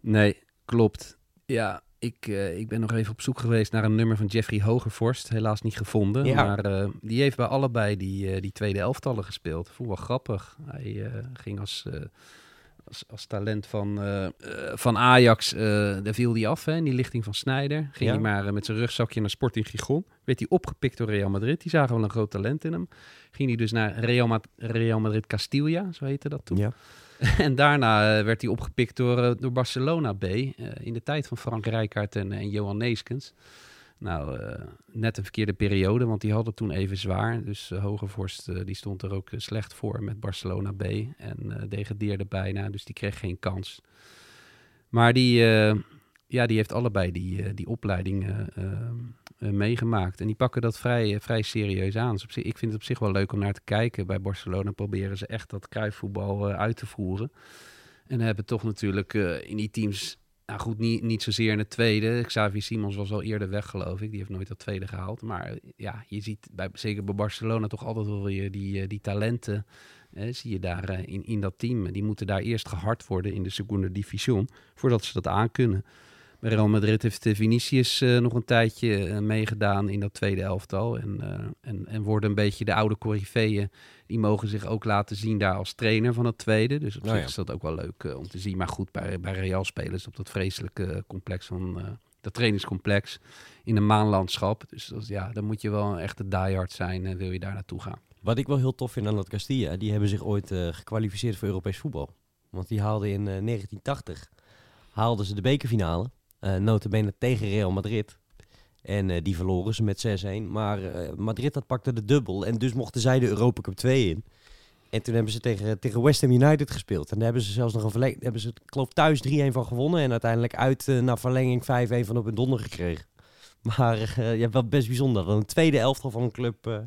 Nee, klopt. Ja, ik, ik ben nog even op zoek geweest naar een nummer van Jeffrey Hogervorst. Helaas niet gevonden. Ja. Maar die heeft bij allebei die, die tweede elftallen gespeeld. Vond wel grappig. Hij ging als, als, als talent van, eh, eh, van Ajax, eh, daar viel hij af hè, in die lichting van Snijder. Ging Ja. hij maar met zijn rugzakje naar Sporting Gijon. Werd hij opgepikt door Real Madrid. Die zagen wel een groot talent in hem. Ging hij dus naar Real, Ma- Real Madrid Castilla, zo heette dat toen. Ja. En daarna werd hij opgepikt door, door Barcelona B. in de tijd van Frank Rijkaard en, en Johan Neeskens. Nou, eh, net een verkeerde periode, want die hadden toen even zwaar. Dus uh, Hogevorst eh, die stond er ook slecht voor met Barcelona B. En degradeerde bijna, dus die kreeg geen kans. Maar die, ja, die heeft allebei die, die opleiding eh, meegemaakt. En die pakken dat vrij, vrij serieus aan. Dus op zich, ik vind het op zich wel leuk om naar te kijken. Bij Barcelona proberen ze echt dat kruifvoetbal uit te voeren. En hebben toch natuurlijk in die teams... Nou goed, niet, niet zozeer in het tweede. Xavi Simons was al eerder weg, geloof ik. Die heeft nooit dat tweede gehaald. Maar eh, ja, je ziet bij, zeker bij Barcelona toch altijd wel weer die, eh, die talenten... zie je daar eh, in, in dat team. Die moeten daar eerst gehard worden in de Segunda Division... voordat ze dat aankunnen. Bij Real Madrid heeft Vinicius nog een tijdje meegedaan in dat tweede elftal. En, en, en worden een beetje de oude coryfeeën. Die mogen zich ook laten zien daar als trainer van het tweede. Dus op Nou zich ja. is dat ook wel leuk eh, om te zien. Maar goed, bij, bij Real spelen ze op dat vreselijke complex van... eh, dat trainingscomplex in een maanlandschap. Dus dat, ja, dan moet je wel een echte diehard zijn, eh, wil je daar naartoe gaan. Wat ik wel heel tof vind aan dat Castilla, die hebben zich ooit eh, gekwalificeerd voor Europees voetbal. Want die haalden in eh, 1980 haalden ze de bekerfinale, eh notabene tegen Real Madrid. En eh, die verloren ze met 6-1. Maar eh, Madrid dat pakte de dubbel en dus mochten zij de Europa Cup 2 in. En toen hebben ze tegen, tegen West Ham United gespeeld. En daar hebben ze zelfs nog een verlenging. Hebben ze, ik geloof, thuis 3-1 van gewonnen. En uiteindelijk uit eh, naar verlenging 5-1 van op hun donder gekregen. Maar ja, wel best bijzonder dat een tweede elftal van een club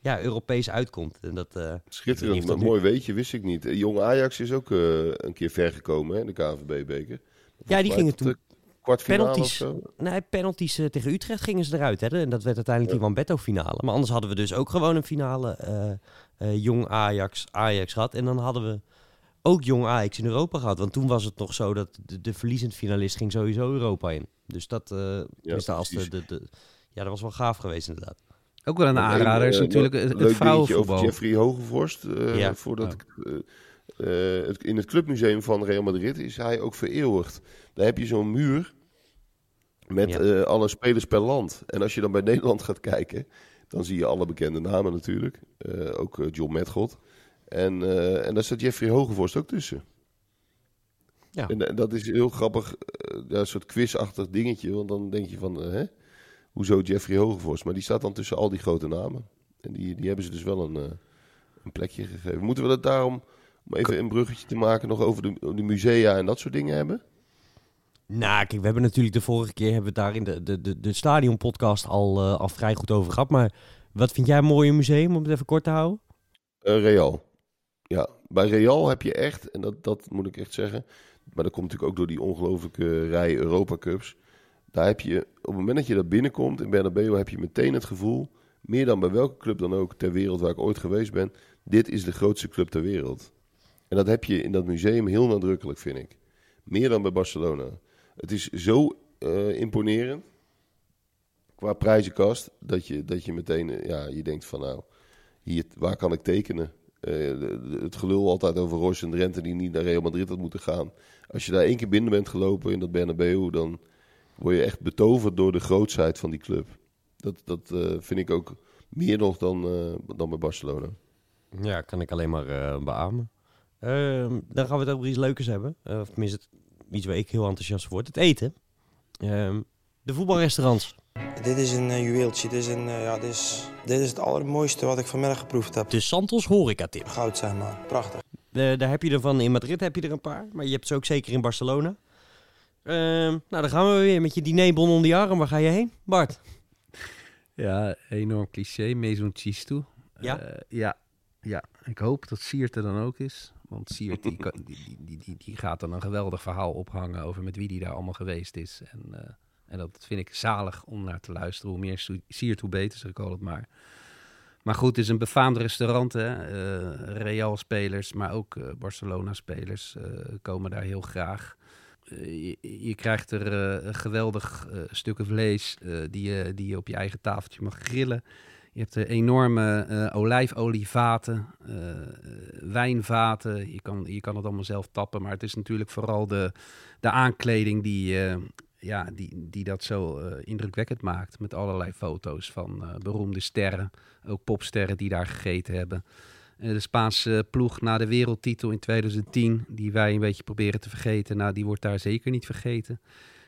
ja, Europees uitkomt. En dat, Schitterend, dat mooi weetje, wist ik niet. Jong Ajax is ook een keer ver gekomen, hè, in de KNVB-beker. Ja, die gingen toen Kwartfinale of penalties. zo. Nee, penalties eh, tegen Utrecht gingen ze eruit. Hè? En dat werd uiteindelijk die Wambetto finale. Maar anders hadden we dus ook gewoon een finale eh, eh, jong Ajax, Ajax gehad. En dan hadden we ook jong Ajax in Europa gehad. Want toen was het nog zo dat de, de verliezend finalist ging sowieso Europa in. Dus dat, uh, dus als de, de, de, ja, dat was wel gaaf geweest inderdaad. Ook wel een aanrader is natuurlijk het, het vrouwenvoetbal. over Jeffrey Hogevorst. Uh, ja. Voordat ik, uh, het, in het clubmuseum van Real Madrid is hij ook vereeuwigd. Daar heb je zo'n muur met alle spelers per land. En als je dan bij Nederland gaat kijken, dan zie je alle bekende namen natuurlijk. ook John Metgod. En, en daar staat Jeffrey Hogevorst ook tussen. Ja. En, dat is heel grappig, ja, een soort quizachtig dingetje. Want dan denk je van, hè? hoezo Jeffrey Hogevorst. Maar die staat dan tussen al die grote namen. En die, die hebben ze dus wel een, een plekje gegeven. Moeten we dat daarom, om even een bruggetje te maken, nog over de, de musea en dat soort dingen hebben? Nou, kijk, we hebben natuurlijk de vorige keer hebben we daar in de, de, de, de stadionpodcast al, uh, al vrij goed over gehad. Maar wat vind jij een mooie museum, om het even kort te houden? Uh, Real. Ja, bij Real heb je echt, en dat, dat moet ik echt zeggen, maar dat komt natuurlijk ook door die ongelooflijke rij Europa Cups. Daar heb je, op het moment dat je daar binnenkomt in Bernabeu, heb je meteen het gevoel, meer dan bij welke club dan ook ter wereld waar ik ooit geweest ben, dit is de grootste club ter wereld. En dat heb je in dat museum heel nadrukkelijk, vind ik. Meer dan bij Barcelona. Het is zo uh, imponerend qua prijzenkast dat je, dat je meteen, uh, ja, je denkt van nou, hier, waar kan ik tekenen? Uh, het gelul altijd over Royce en Drenthe die niet naar Real Madrid had moeten gaan. Als je daar één keer binnen bent gelopen in dat Bernabeu, dan word je echt betoverd door de grootsheid van die club. Dat, dat vind ik ook meer nog dan, uh, dan bij Barcelona. Ja, kan ik alleen maar beamen. Ehm, dan gaan we het over iets leukers hebben. of tenminste, iets waar ik heel enthousiast word. Het eten. Ehm, de voetbalrestaurants. Dit is een juweeltje. Dit is, een, ja, dit, is, dit is het allermooiste wat ik vanmiddag geproefd heb. De Santos Horeca Tip. Goud zijn man. Prachtig. daar heb je er van in Madrid heb je er een paar. Maar je hebt ze ook zeker in Barcelona. Ehm, nou, dan gaan we weer met je dinerbon onder je arm. Waar ga je heen, Bart? Ja, enorm cliché. Maison Chistou. Ja? Uh, ja, ja, ik hoop dat Siert er dan ook is. Want Siert die, die, die, die, gaat dan een geweldig verhaal ophangen over met wie die daar allemaal geweest is. En, uh, en dat vind ik zalig om naar te luisteren. Hoe meer Siert, hoe beter, zeg ik altijd maar. Maar goed, het is een befaamd restaurant. Hè? Uh, Real-spelers, maar ook Barcelona-spelers komen daar heel graag. Eh, je, je, krijgt er geweldig stukken vlees die, je, die je op je eigen tafeltje mag grillen. Je hebt enorme olijfolievaten, wijnvaten. Je kan, je kan het allemaal zelf tappen, maar het is natuurlijk vooral de, de aankleding die, ja, die, die dat zo indrukwekkend maakt. Met allerlei foto's van beroemde sterren, ook popsterren die daar gegeten hebben. Eh, de Spaanse ploeg na de wereldtitel in 2010, die wij een beetje proberen te vergeten, nou, die wordt daar zeker niet vergeten.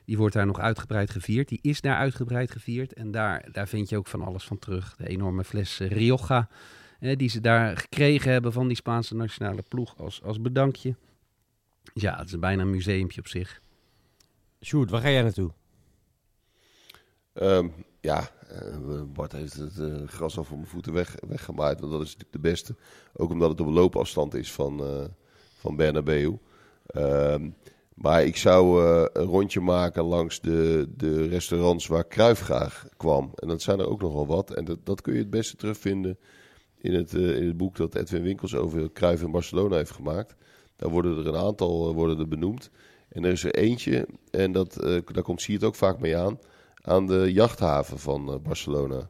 Die wordt daar nog uitgebreid gevierd. Die is daar uitgebreid gevierd. En daar, daar vind je ook van alles van terug. De enorme fles Rioja, die ze daar gekregen hebben van die Spaanse nationale ploeg als, als bedankje. Ja, het is bijna een museumpje op zich. Sjoerd, waar ga jij naartoe? Um, ja, uh, Bart heeft het uh, gras al voor mijn voeten weg, weggemaaid. Want dat is natuurlijk de beste. Ook omdat het op loopafstand is van, uh, van Bernabeu. Ehm, maar ik zou een rondje maken langs de, de restaurants waar Kruif graag kwam. En dat zijn er ook nogal wat. En dat, dat kun je het beste terugvinden in het, in het boek dat Edwin Winkels over Kruif in Barcelona heeft gemaakt. Daar worden er een aantal worden er benoemd. En er is er eentje, en dat, daar komt Siert ook vaak mee aan aan de jachthaven van Barcelona.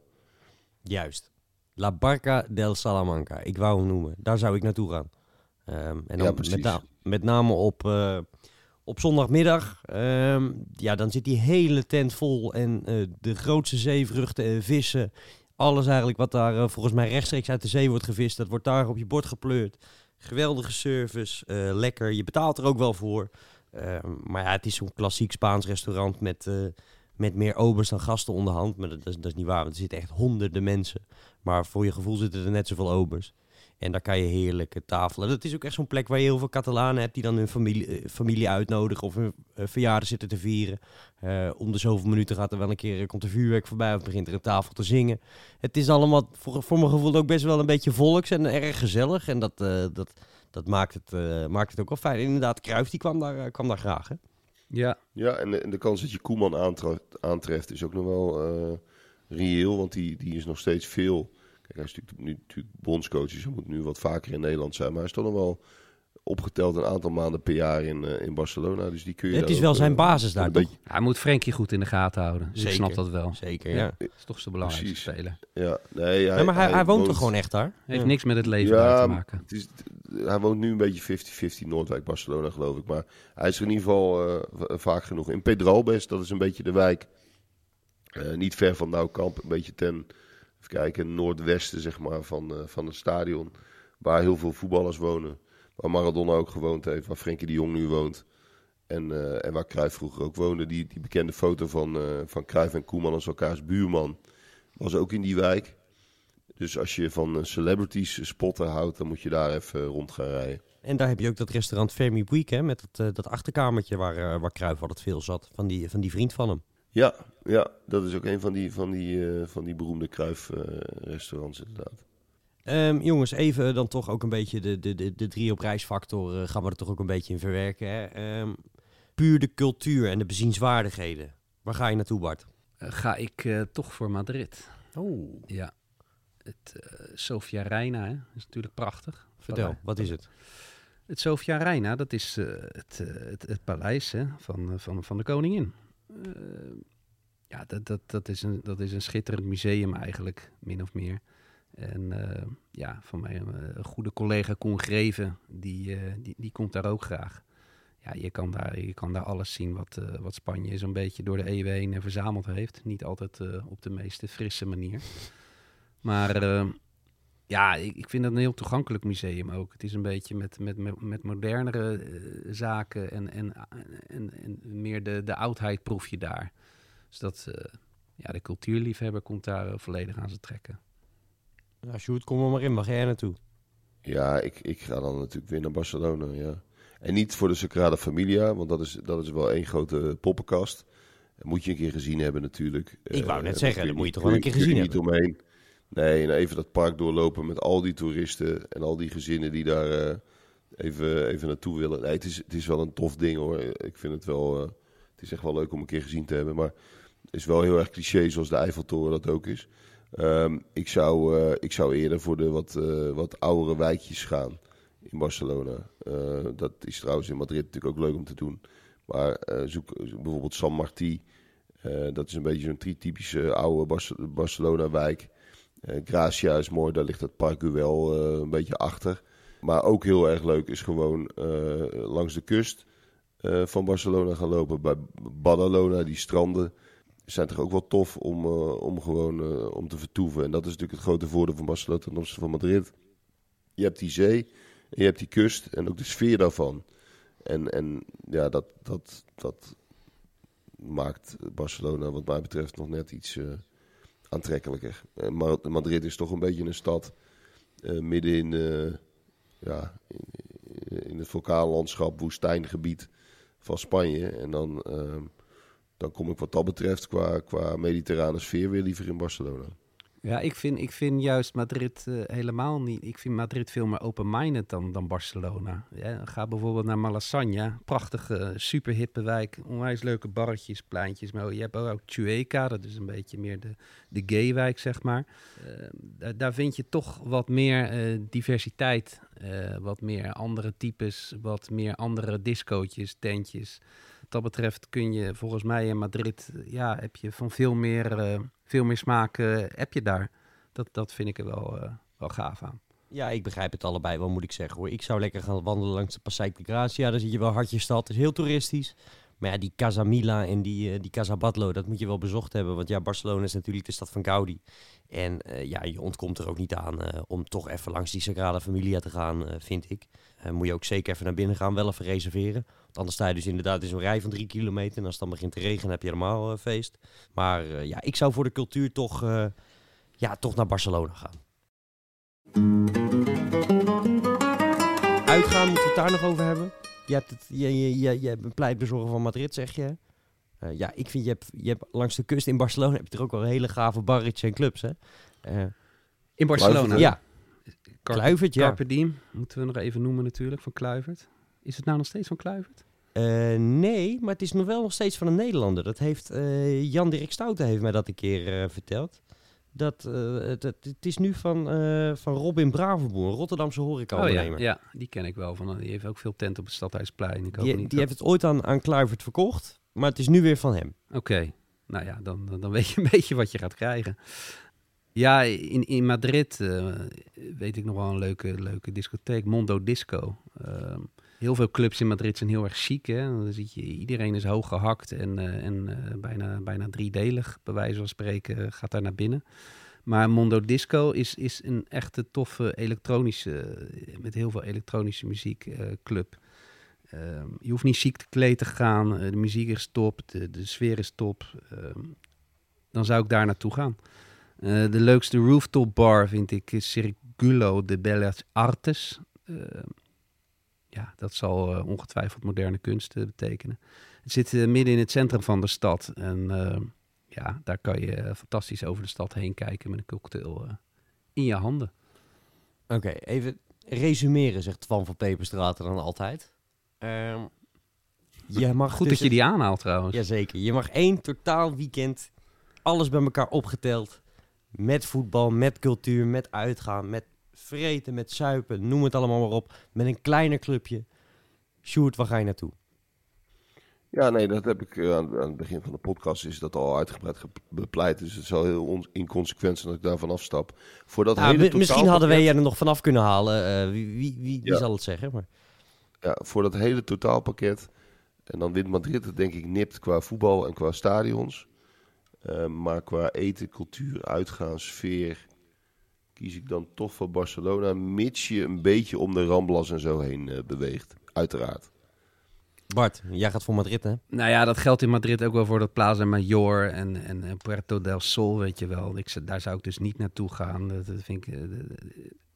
Juist. La Barca del Salamanca. Ik wou hem noemen. Daar zou ik naartoe gaan. Um, en dan ja, met, na met, name op, op zondagmiddag. Um, ja, dan zit die hele tent vol. En uh, de grootste zeevruchten en vissen. Alles eigenlijk wat daar volgens mij rechtstreeks uit de zee wordt gevist. Dat wordt daar op je bord gepleurd. Geweldige service. lekker. Je betaalt er ook wel voor. Ehm, maar ja, het is zo'n klassiek Spaans restaurant met met meer obers dan gasten onderhand. Maar dat is, dat is niet waar, want er zitten echt honderden mensen. Maar voor je gevoel zitten er net zoveel obers. En daar kan je heerlijk tafelen. Dat is ook echt zo'n plek waar je heel veel Catalanen hebt die dan hun familie, eh, familie uitnodigen of hun uh, verjaardag zitten te vieren. Uh, om de zoveel minuten gaat er wel een keer, komt er vuurwerk voorbij of begint er een tafel te zingen. Het is allemaal voor, voor mijn gevoel ook best wel een beetje volks en erg gezellig. En dat, dat, dat maakt, het, maakt het ook wel fijn. En inderdaad, Kruif die kwam daar, kwam daar graag. Hè? Ja, ja en, de, en de kans dat je Koeman aantreft, aantreft is ook nog wel uh, reëel, want die, die is nog steeds veel. Kijk, hij is natuurlijk, nu natuurlijk bondscoach, dus hij moet nu wat vaker in Nederland zijn. Maar hij is toch nog wel opgeteld een aantal maanden per jaar in, eh, in Barcelona. Dus die kun je Het is wel ook, zijn eh, basis daar, een toch? beetje- Hij moet Frenkie goed in de gaten houden. Dus ik Zeker. snap dat wel. Zeker, Ja. ja. Dat is toch zijn belangrijkste Precies. speler. Ja, nee, hij, Ja, maar hij, hij woont er gewoon echt daar. Heeft Ja. niks met het leven Ja, daar te maken. Het is, hij woont nu een beetje 50-50 Noordwijk, Barcelona geloof ik. Maar hij is er in ieder geval eh, va- vaak genoeg. In Pedralbes, dat is een beetje de wijk. eh, niet ver van Noukamp, een beetje ten even kijken, noordwesten zeg maar, van, eh, van het stadion. Waar heel veel voetballers wonen. Waar Maradona ook gewoond heeft, waar Frenkie de Jong nu woont. En, eh, en waar Cruijff vroeger ook woonde. Die, die bekende foto van, eh van Cruijff en Koeman als elkaars buurman was ook in die wijk. Dus als je van celebrities spotten houdt, dan moet je daar even rond gaan rijden. En daar heb je ook dat restaurant Fermi Buik, hè, met dat, dat achterkamertje waar, waar Cruijff altijd veel zat. Van die, van die vriend van hem. Ja, ja, dat is ook een van die, van die, eh, van die beroemde Kruif-restaurants inderdaad. Ehm, jongens, even dan toch ook een beetje de, de, de, de drie op reisfactor eh, gaan we er toch ook een beetje in verwerken. Hè? Ehm, puur de cultuur en de bezienswaardigheden. Waar ga je naartoe, Bart? Ga ik eh, toch voor Madrid. Oh, Ja. Het Sofia Reina hè, is natuurlijk prachtig. vertel, Paleis. wat is het? Het Sofia Reina, dat is eh, het, het, het paleis hè, van, van, van de koningin. Eh, ja, dat, dat, dat, is een, dat is een schitterend museum eigenlijk, min of meer. En eh, ja, van mij een, een goede collega Koen Greven, die, eh, die, die komt daar ook graag. Ja, je kan daar, je kan daar alles zien wat, eh, wat Spanje zo'n beetje door de eeuwen heen eh, verzameld heeft. Niet altijd eh, op de meest frisse manier. Maar eh, ja, ik, ik vind dat een heel toegankelijk museum ook. Het is een beetje met, met, met, met modernere eh, zaken en, en, en, en meer de, de oudheid proef je daar. Dus dat, eh, ja, de cultuurliefhebber komt daar eh, volledig aan zijn trekken. Ja, Sjoerd, kom er maar in. Waar ga jij naartoe? Ja, ik, ik ga dan natuurlijk weer naar Barcelona, ja. En niet voor de Sagrada Familia, want dat is, dat is wel één grote poppenkast. Dat moet je een keer gezien hebben natuurlijk. Ik wou net zeggen, dat moet je toch wel een keer gezien niet omheen. Nee, en even dat park doorlopen met al die toeristen en al die gezinnen die daar eh, even, even naartoe willen. Nee, het is, het is wel een tof ding hoor. Ik vind het wel, eh, het is echt wel leuk om een keer gezien te hebben. Maar het is wel heel erg cliché zoals de Eiffeltoren dat ook is. Ehm, ik, zou, eh, ik zou eerder voor de wat, wat oudere wijkjes gaan in Barcelona. Dat is trouwens in Madrid natuurlijk ook leuk om te doen. Maar zoek, zoek bijvoorbeeld San Martí. Dat is een beetje zo'n typische oude Barce- Barcelona-wijk. Eh, Gracia is mooi, daar ligt het Park Güell eh, een beetje achter. Maar ook heel erg leuk is gewoon eh, langs de kust van Barcelona gaan lopen. Bij Badalona, die stranden zijn toch ook wel tof om, om gewoon om te vertoeven. En dat is natuurlijk het grote voordeel van Barcelona ten opzichte van Madrid. Je hebt die zee en je hebt die kust en ook de sfeer daarvan. En, en ja, dat, dat, dat maakt Barcelona wat mij betreft nog net iets aantrekkelijker. Eh, maar Madrid is toch een beetje een stad eh, midden in, eh, ja, in, in het vulkaanlandschap, woestijngebied van Spanje. En dan, eh, dan kom ik wat dat betreft qua, qua mediterrane sfeer weer liever in Barcelona. Ja, ik vind, ik vind juist Madrid eh, helemaal niet. Ik vind Madrid veel meer open-minded dan, dan Barcelona. Ja, ga bijvoorbeeld naar Malasaña. Prachtige, super hippe wijk. Onwijs leuke barretjes, pleintjes. Maar je hebt ook Chueca, dat is een beetje meer de, de gay-wijk, zeg maar. Eh, daar, vind je toch wat meer eh, diversiteit. eh, wat meer andere types, wat meer andere discootjes, tentjes. Wat dat betreft kun je volgens mij in Madrid, ja, heb je van veel meer, eh, veel meer smaak heb je daar. Dat, dat vind ik er wel, eh, wel gaaf aan. Ja, ik begrijp het allebei wel, moet ik zeggen hoor. Ik zou lekker gaan wandelen langs de Passeig de Gracia. Daar zie je wel hartje stad. Is heel toeristisch. Maar ja, die Casamila en die, eh, die Casa Batlló, dat moet je wel bezocht hebben. Want ja, Barcelona is natuurlijk de stad van Gaudi. En ja, je ontkomt er ook niet aan om toch even langs die Sagrada Familia te gaan, vind ik. Moet je ook zeker even naar binnen gaan, wel even reserveren. Anders sta je dus inderdaad in zo'n rij van drie kilometer. En als het dan begint te regenen, heb je helemaal eh, feest. Maar eh, ja, ik zou voor de cultuur toch, eh, ja, toch naar Barcelona gaan. Uitgaan, moeten we het daar nog over hebben? Je, hebt het, je, je, je, je hebt een pleitbezorger van Madrid, zeg je. Ja, ik vind, je hebt, je hebt langs de kust in Barcelona heb je er ook wel hele gave barretjes en clubs, hè? In Barcelona? ja, Kluivert, ja. Carpe Diem, moeten we nog even noemen natuurlijk, van Kluivert. Is het nou nog steeds van Kluivert? Eh, nee, maar het is nog wel nog steeds van een Nederlander. Dat heeft eh, Jan Dirk Stouten heeft mij dat een keer eh, verteld. Dat, het, het, is nu van, van Robin Bravenboer, een Rotterdamse Oh ja, die ken ik wel. Van, die heeft ook veel tent op het Stadhuisplein. Ik die niet die dat- heeft het ooit aan, aan Kluivert verkocht, maar het is nu weer van hem. Oké, nou ja, dan, dan- weet je een beetje wat je gaat krijgen. Ja, in, in Madrid weet ik nog wel een leuke, leuke discotheek, Mondo Disco. Ehm, heel veel clubs in Madrid zijn heel erg. Hè? Dan zie je, iedereen is hoog gehakt en, eh, en eh, bijna, bijna driedelig, bij wijze van spreken, gaat daar naar binnen. Maar Mondo Disco is, is een echte toffe elektronische, met heel veel elektronische muziek eh, club. Ehm, je hoeft niet ziek gekleed te gaan. eh, de muziek is top. De, de sfeer is top. Ehm, dan zou ik daar naartoe gaan. Eh, de leukste rooftop bar vind ik is Circulo de Bellas Artes. Ja, dat zal eh, ongetwijfeld moderne kunst eh, betekenen. Het zit eh, midden in het centrum van de stad. En ja, daar kan je fantastisch over de stad heen kijken met een cocktail in je handen. Oké, even resumeren, zegt Twan van Peperstraten dan altijd. Ehm, je mag Goed dus dat je die aanhaalt trouwens. Jazeker. Je mag één totaal weekend, alles bij elkaar opgeteld. Met voetbal, met cultuur, met uitgaan, met vreten, met zuipen, noem het allemaal maar op. Met een kleiner clubje. Sjoerd, waar ga je naartoe? Ja, nee, dat heb ik eh, aan, aan het begin van de podcast is dat al uitgebreid ge- bepleit. Dus het zal heel on- inconsequent zijn dat ik daarvan afstap. Voor dat hele mi- misschien hadden wij er nog vanaf kunnen halen. Eh, wie wie, wie, zal het zeggen? Maar... Ja, voor dat hele totaalpakket. En dan wint Madrid het denk ik nipt qua voetbal en qua stadions. Eh, maar qua eten, cultuur, uitgaan, sfeer... kies ik dan toch voor Barcelona. Mits je een beetje om de Ramblas en zo heen eh, beweegt. Uiteraard. Bart, jij gaat voor Madrid, hè? Nou ja, dat geldt in Madrid ook wel voor dat Plaza Mayor en, en, en Puerto del Sol, weet je wel. Ik, daar zou ik dus niet naartoe gaan. Dat, dat vind ik, eh,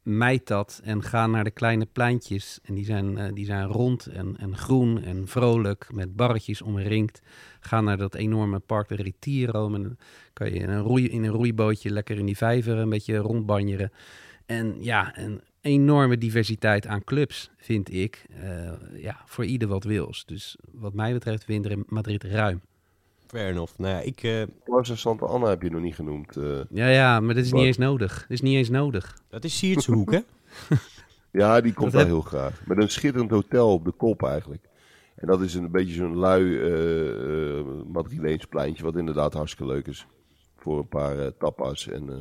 mijt dat en ga naar de kleine pleintjes. En die zijn, eh, die zijn rond en, en groen en vrolijk, met barretjes omringd. Ga naar dat enorme Park de Retiro. En dan kan je in een, roei, in een roeibootje lekker in die vijver een beetje rondbanjeren. En ja, een enorme diversiteit aan clubs, vind ik. Eh, ja, voor ieder wat wils. Dus wat mij betreft wint Madrid ruim. Fair enough. Nou ja, ik, eh, Plaza Santa Anna heb je nog niet genoemd. eh. Ja, ja, maar dat is niet eens nodig. Dat is niet eens nodig. dat is Siertse hoek, hè? Ja, die komt wel heel graag. Met een schitterend hotel op de kop eigenlijk. En dat is een beetje zo'n lui eh eh Madrileens pleintje, wat inderdaad hartstikke leuk is. Voor een paar tapas en eh,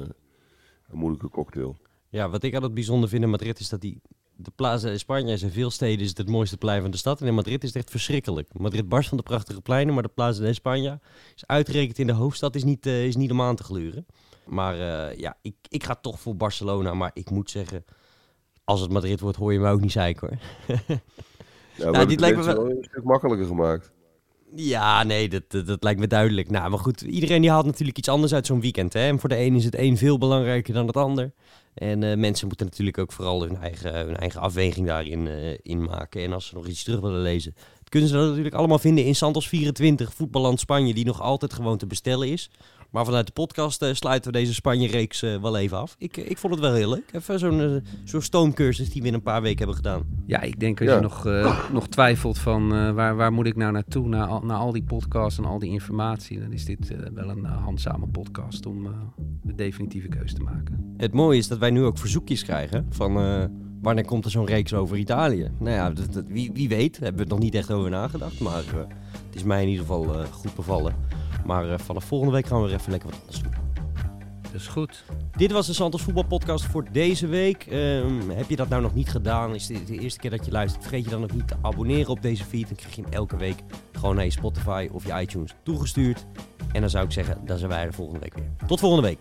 een moeilijke cocktail. Ja, wat ik altijd bijzonder vind in Madrid is dat die... De Plaza de Spanje is in veel steden is het het mooiste plein van de stad. En in Madrid is het echt verschrikkelijk. Madrid barst van de prachtige pleinen, maar de Plaza de Spanje is uitgerekend in de hoofdstad is niet, eh, is niet om aan te gluren. Maar eh, ja, ik, ik ga toch voor Barcelona. Maar ik moet zeggen, als het Madrid wordt, hoor je me ook niet zeiken hoor. Nou, we hebben dit lijkt me wel een stuk makkelijker gemaakt. Ja, nee, dat, dat, dat lijkt me duidelijk. Nou, maar goed, iedereen die haalt natuurlijk iets anders uit zo'n weekend. Hè? En voor de een is het een veel belangrijker dan het ander. En eh, mensen moeten natuurlijk ook vooral hun eigen, hun eigen afweging daarin eh, in maken. En als ze nog iets terug willen lezen, kunnen ze dat natuurlijk allemaal vinden in Santos 24, Voetballand Spanje, die nog altijd gewoon te bestellen is. Maar vanuit de podcast eh, sluiten we deze Spanje-reeks eh, wel even af. Ik, eh, ik vond het wel heel leuk. Even zo'n zo'n stoomcursus die we in een paar weken hebben gedaan. Ja, ik denk als Ja. je nog, eh, nog twijfelt van eh, waar, waar moet ik nou naartoe, naar, al- naar al die podcasts en al die informatie, dan is dit eh, wel een handzame podcast om eh, de definitieve keuze te maken. Het mooie is dat wij nu ook verzoekjes krijgen van eh, wanneer komt er zo'n reeks over Italië. Nou ja, dat, dat- wie, wie weet, daar hebben we er nog niet echt over nagedacht, maar het is mij in ieder geval goed bevallen. Maar eh, vanaf volgende week gaan we weer even lekker wat anders doen. Dat is goed. Dit was de Santos Voetbalpodcast voor deze week. Ehm, heb je dat nou nog niet gedaan? Is dit de eerste keer dat je luistert? Vergeet je dan nog niet te abonneren op deze feed. Dan krijg je hem elke week gewoon naar je Spotify of je iTunes toegestuurd. En dan zou ik zeggen, dan zijn wij er volgende week weer. Tot volgende week.